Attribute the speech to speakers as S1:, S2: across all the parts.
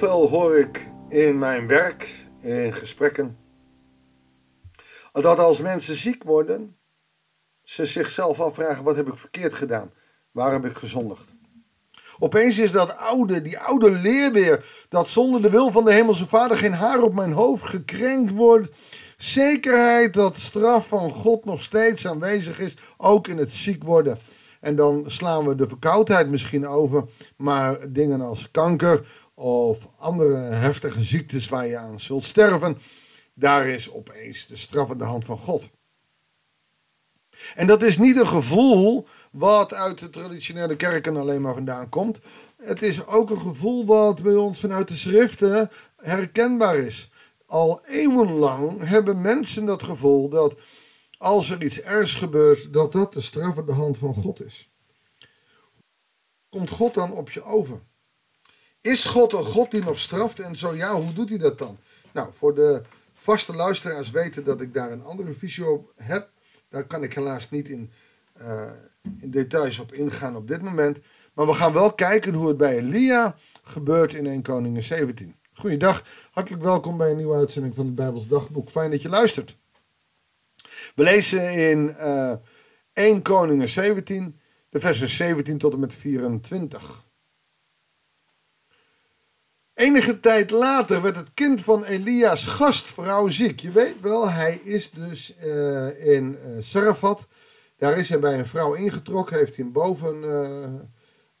S1: Zoveel hoor ik in mijn werk, in gesprekken, dat als mensen ziek worden, ze zichzelf afvragen: wat heb ik verkeerd gedaan? Waar heb ik gezondigd? Opeens is dat oude, die oude leer weer, dat zonder de wil van de Hemelse Vader geen haar op mijn hoofd gekrenkt wordt. Zekerheid dat straf van God nog steeds aanwezig is, ook in het ziek worden. En dan slaan we de verkoudheid misschien over, maar dingen als kanker of andere heftige ziektes waar je aan zult sterven, daar is opeens de straffende hand van God. En dat is niet een gevoel wat uit de traditionele kerken alleen maar vandaan komt. Het is ook een gevoel wat bij ons vanuit de schriften herkenbaar is. Al eeuwenlang hebben mensen dat gevoel dat als er iets ergs gebeurt, dat dat de straffende hand van God is. Komt God dan op je over? Is God een God die nog straft? En zo ja, hoe doet hij dat dan? Nou, voor de vaste luisteraars weten dat ik daar een andere visie op heb. Daar kan ik helaas niet in, uh, in details op ingaan op dit moment. Maar we gaan wel kijken hoe het bij Elia gebeurt in 1 Koningen 17. Goeiedag, hartelijk welkom bij een nieuwe uitzending van het Bijbels Dagboek. Fijn dat je luistert. We lezen in uh, 1 Koningen 17, de versen 17 tot en met 24. Enige tijd later werd het kind van Elia's gastvrouw ziek. Je weet wel, hij is dus uh, in uh, Sarafat. Daar is hij bij een vrouw ingetrokken, heeft hij een boven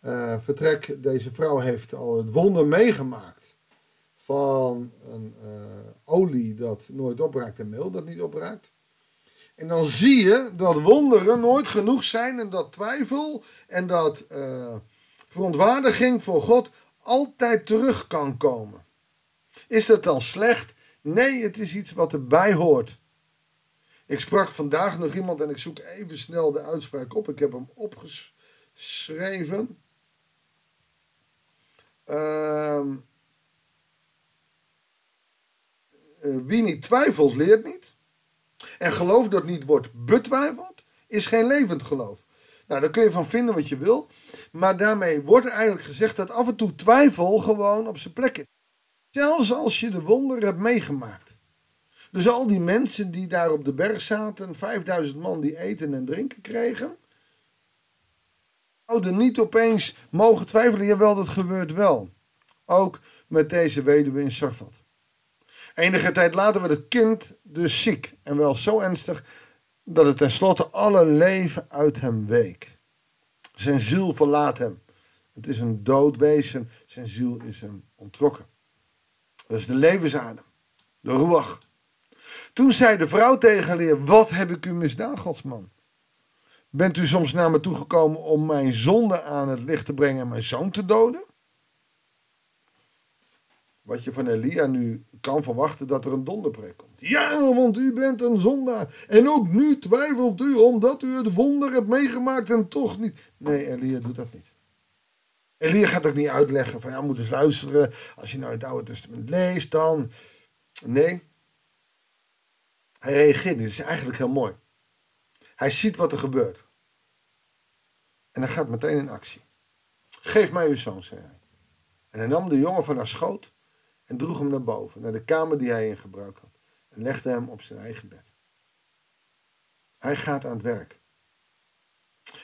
S1: uh, vertrek. Deze vrouw heeft al het wonder meegemaakt van een olie dat nooit opraakt en meel dat niet opraakt. En dan zie je dat wonderen nooit genoeg zijn en dat twijfel en dat verontwaardiging voor God altijd terug kan komen. Is dat dan slecht? Nee, het is iets wat erbij hoort. Ik sprak vandaag nog iemand en ik zoek even snel de uitspraak op. Ik heb hem opgeschreven. Uh, wie niet twijfelt, leert niet. En geloof dat niet wordt betwijfeld, is geen levend geloof. Nou, daar kun je van vinden wat je wil. Maar daarmee wordt eigenlijk gezegd dat af en toe twijfel gewoon op zijn plek is. Zelfs als je de wonderen hebt meegemaakt. Dus al die mensen die daar op de berg zaten, 5000 man die eten en drinken kregen, zouden niet opeens mogen twijfelen. Jawel, dat gebeurt wel. Ook met deze weduwe in Sarfat. Enige tijd later werd het kind dus ziek. En wel zo ernstig dat het tenslotte alle leven uit hem week. Zijn ziel verlaat hem. Het is een dood wezen. Zijn ziel is hem ontrokken. Dat is de levensadem. De ruach. Toen zei de vrouw tegen leer: Wat heb ik u misdaan, godsman? Bent u soms naar me toegekomen om mijn zonde aan het licht te brengen en mijn zoon te doden? Wat je van Elia nu kan verwachten dat er een donderpreek komt. Ja, want u bent een zondaar. En ook nu twijfelt u omdat u het wonder hebt meegemaakt en toch niet. Nee, Elia doet dat niet. Elia gaat ook niet uitleggen van ja, moet eens luisteren. Als je nou het Oude Testament leest, dan. Nee. Hij reageert. Dit is eigenlijk heel mooi. Hij ziet wat er gebeurt. En hij gaat meteen in actie. Geef mij uw zoon, zei hij. En hij nam de jongen van haar schoot en droeg hem naar boven, naar de kamer die hij in gebruik had, en legde hem op zijn eigen bed. Hij gaat aan het werk.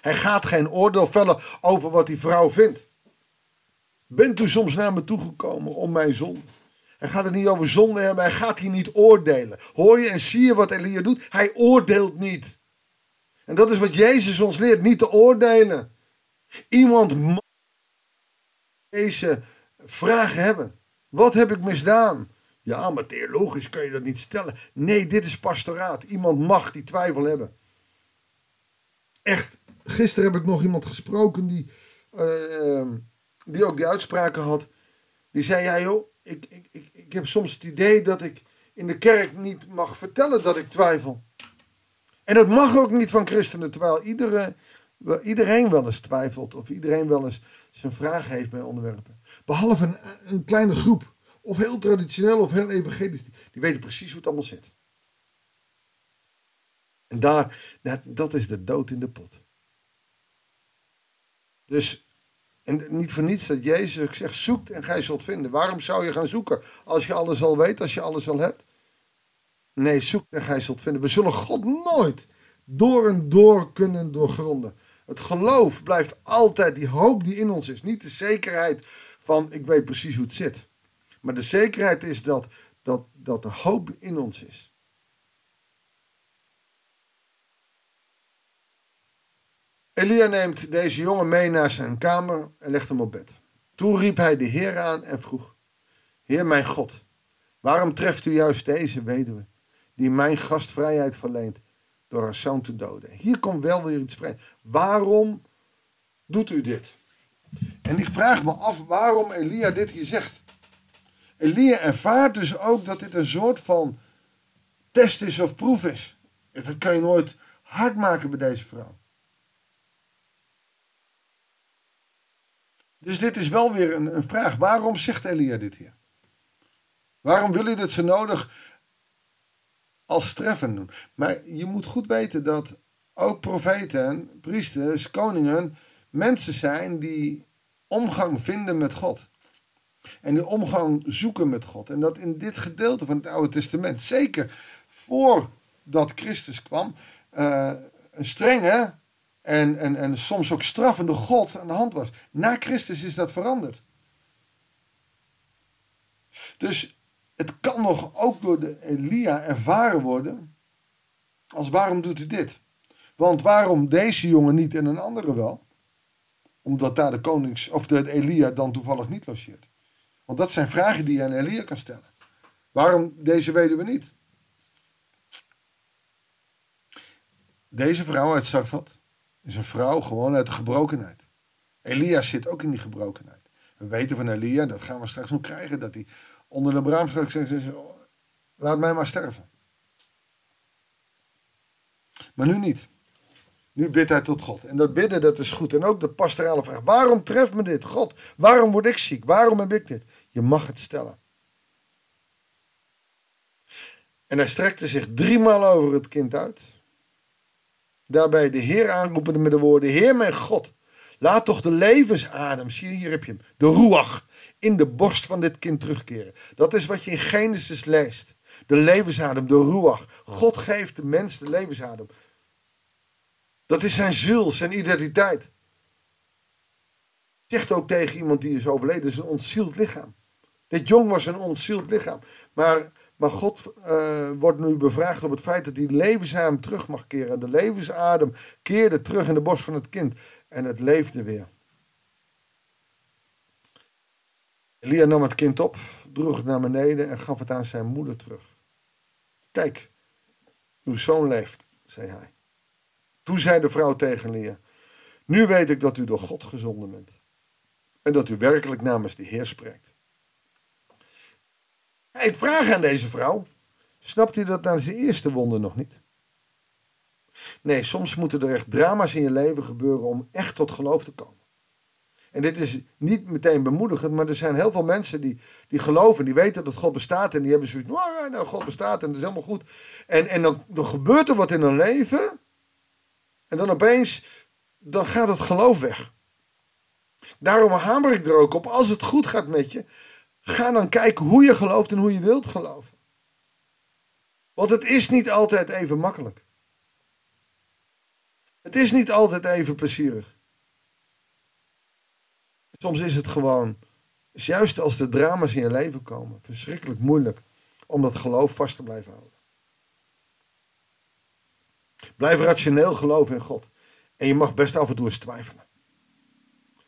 S1: Hij gaat geen oordeel vellen over wat die vrouw vindt. Bent u soms naar me toegekomen om mijn zonde? Hij gaat het niet over zonde hebben, hij gaat hier niet oordelen. Hoor je en zie je wat Elia doet? Hij oordeelt niet. En dat is wat Jezus ons leert, niet te oordelen. Iemand mag deze vragen hebben. Wat heb ik misdaan? Ja, maar theologisch kan je dat niet stellen. Nee, dit is pastoraat. Iemand mag die twijfel hebben. Echt, gisteren heb ik nog iemand gesproken die, uh, die ook die uitspraken had. Die zei, ja joh, ik, ik, ik, ik heb soms het idee dat ik in de kerk niet mag vertellen dat ik twijfel. En dat mag ook niet van christenen, terwijl iedere, iedereen wel eens twijfelt of iedereen wel eens zijn vraag heeft bij onderwerpen. Behalve een, een kleine groep, of heel traditioneel of heel evangelisch, die weten precies hoe het allemaal zit. En daar, dat, is de dood in de pot. Dus En niet voor niets dat Jezus zegt, zoekt en gij zult vinden. Waarom zou je gaan zoeken als je alles al weet, als je alles al hebt? Nee, zoek en gij zult vinden. We zullen God nooit door en door kunnen doorgronden. Het geloof blijft altijd die hoop die in ons is. Niet de zekerheid van ik weet precies hoe het zit. Maar de zekerheid is dat, dat, dat de hoop in ons is. Elia neemt deze jongen mee naar zijn kamer en legt hem op bed. Toen riep hij de Heer aan en vroeg: Heer mijn God, waarom treft u juist deze weduwe, die mijn gastvrijheid verleent, door haar zoon te doden? Hier komt wel weer iets vrij. Waarom doet u dit? En ik vraag me af waarom Elia dit hier zegt. Elia ervaart dus ook dat dit een soort van test is of proef is. Dat kan je nooit hard maken bij deze vrouw. Dus dit is wel weer een, een vraag. Waarom zegt Elia dit hier? Waarom wil hij dit zo nodig als treffen doen? Maar je moet goed weten dat ook profeten, priesters, koningen mensen zijn die omgang vinden met God. En die omgang zoeken met God. En dat in dit gedeelte van het Oude Testament, zeker voordat Christus kwam, uh, een strenge en, en, en soms ook straffende God aan de hand was. Na Christus is dat veranderd. Dus het kan nog ook door de Elia ervaren worden. Als waarom doet u dit? Want waarom deze jongen niet en een andere wel? Omdat daar de konings of de Elia dan toevallig niet logeert. Want dat zijn vragen die je aan Elia kan stellen. Waarom deze weten we niet? Deze vrouw uit Sarfat is een vrouw gewoon uit de gebrokenheid. Elia zit ook in die gebrokenheid. We weten van Elia, dat gaan we straks nog krijgen, dat hij onder de braamstok zegt, laat mij maar sterven. Maar nu niet. Nu bidt hij tot God. En dat bidden, dat is goed. En ook de pastorale vraag. Waarom treft me dit? God, waarom word ik ziek? Waarom heb ik dit? Je mag het stellen. En hij strekte zich driemaal over het kind uit. Daarbij de Heer aanroepende met de woorden: Heer mijn God, laat toch de levensadem, zie hier heb je hem, de ruach, in de borst van dit kind terugkeren. Dat is wat je in Genesis leest. De levensadem, de ruach. God geeft de mens de levensadem. Dat is zijn ziel, zijn identiteit. Zegt ook tegen iemand die is overleden, dat is een ontzield lichaam. Dit jong was een ontzield lichaam. Maar maar God uh, wordt nu bevraagd op het feit dat hij levensadem terug mag keren. De levensadem keerde terug in de borst van het kind. En het leefde weer. Elia nam het kind op, droeg het naar beneden en gaf het aan zijn moeder terug. Kijk, uw zoon leeft, zei hij. Toen zei de vrouw tegen Elia: Nu weet ik dat u door God gezonden bent. En dat u werkelijk namens de Heer spreekt. Ik vraag aan deze vrouw: snapt u dat na zijn eerste wonder nog niet? Nee, soms moeten er echt drama's in je leven gebeuren om echt tot geloof te komen. En dit is niet meteen bemoedigend, maar er zijn heel veel mensen die, die geloven, die weten dat God bestaat en die hebben zoiets, nou, nou God bestaat en dat is helemaal goed. En, en dan, dan gebeurt er wat in hun leven en dan opeens, dan gaat het geloof weg. Daarom hamer ik er ook op, als het goed gaat met je, Ga dan kijken hoe je gelooft en hoe je wilt geloven. Want het is niet altijd even makkelijk. Het is niet altijd even plezierig. Soms is het gewoon, juist als de drama's in je leven komen, verschrikkelijk moeilijk om dat geloof vast te blijven houden. Blijf rationeel geloven in God. En je mag best af en toe eens twijfelen.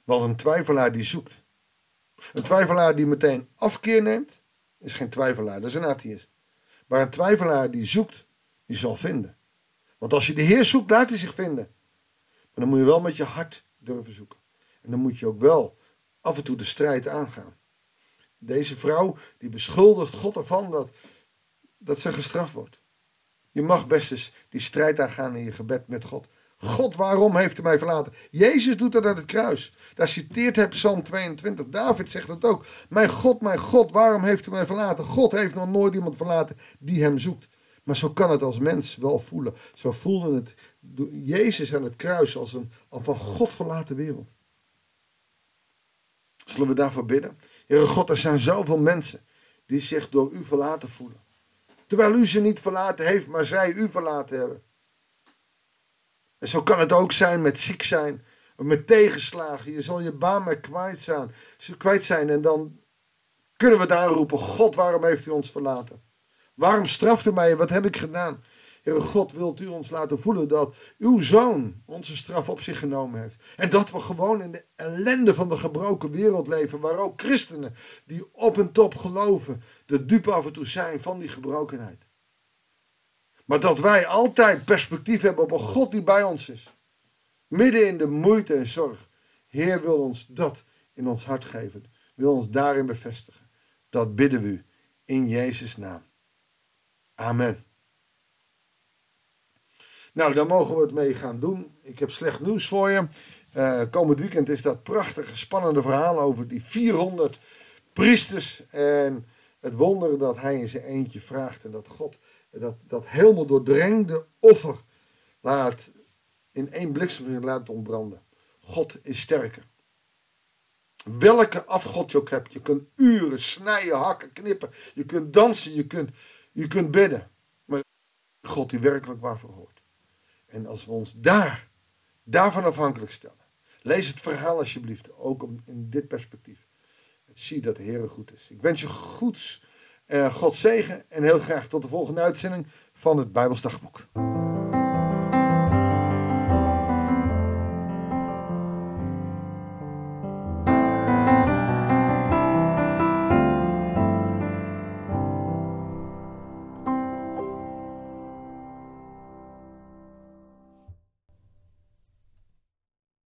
S1: Want een twijfelaar die zoekt. Een twijfelaar die meteen afkeer neemt, is geen twijfelaar, dat is een atheïst. Maar een twijfelaar die zoekt, die zal vinden. Want als je de Heer zoekt, laat hij zich vinden. Maar dan moet je wel met je hart durven zoeken. En dan moet je ook wel af en toe de strijd aangaan. Deze vrouw die beschuldigt God ervan dat, dat ze gestraft wordt. Je mag best eens die strijd aangaan in je gebed met God. God, waarom heeft u mij verlaten? Jezus doet dat aan het kruis. Daar citeert hij Psalm 22. David zegt het ook. Mijn God, mijn God, waarom heeft u mij verlaten? God heeft nog nooit iemand verlaten die hem zoekt. Maar zo kan het als mens wel voelen. Zo voelde het Jezus aan het kruis als een van God verlaten wereld. Zullen we daarvoor bidden? Heere God, er zijn zoveel mensen die zich door u verlaten voelen. Terwijl u ze niet verlaten heeft, maar zij u verlaten hebben. En zo kan het ook zijn met ziek zijn, met tegenslagen. Je zal je baan maar kwijt zijn, kwijt zijn en dan kunnen we het aanroepen. God, waarom heeft u ons verlaten? Waarom straft u mij? Wat heb ik gedaan? Heere God, wilt u ons laten voelen dat uw zoon onze straf op zich genomen heeft. En dat we gewoon in de ellende van de gebroken wereld leven, waar ook christenen die op en top geloven, de dupe af en toe zijn van die gebrokenheid. Maar dat wij altijd perspectief hebben op een God die bij ons is. Midden in de moeite en zorg. Heer wil ons dat in ons hart geven. Wil ons daarin bevestigen. Dat bidden we u in Jezus' naam. Amen. Nou, daar mogen we het mee gaan doen. Ik heb slecht nieuws voor je. Uh, komend weekend is dat prachtige, spannende verhaal over die 400 priesters. En het wonder dat hij in zijn eentje vraagt. En dat God dat, dat helemaal doordrengde offer laat in één bliksem laat ontbranden. God is sterker. Welke afgod je ook hebt. Je kunt uren snijden, hakken, knippen. Je kunt dansen, je kunt, je kunt bidden. Maar God die werkelijk waarvoor hoort. En als we ons daar, daarvan afhankelijk stellen. Lees het verhaal alsjeblieft, ook in dit perspectief. Zie dat de Heer goed is. Ik wens je goeds, uh, God zegen en heel graag tot de volgende uitzending van het Bijbelsdagboek.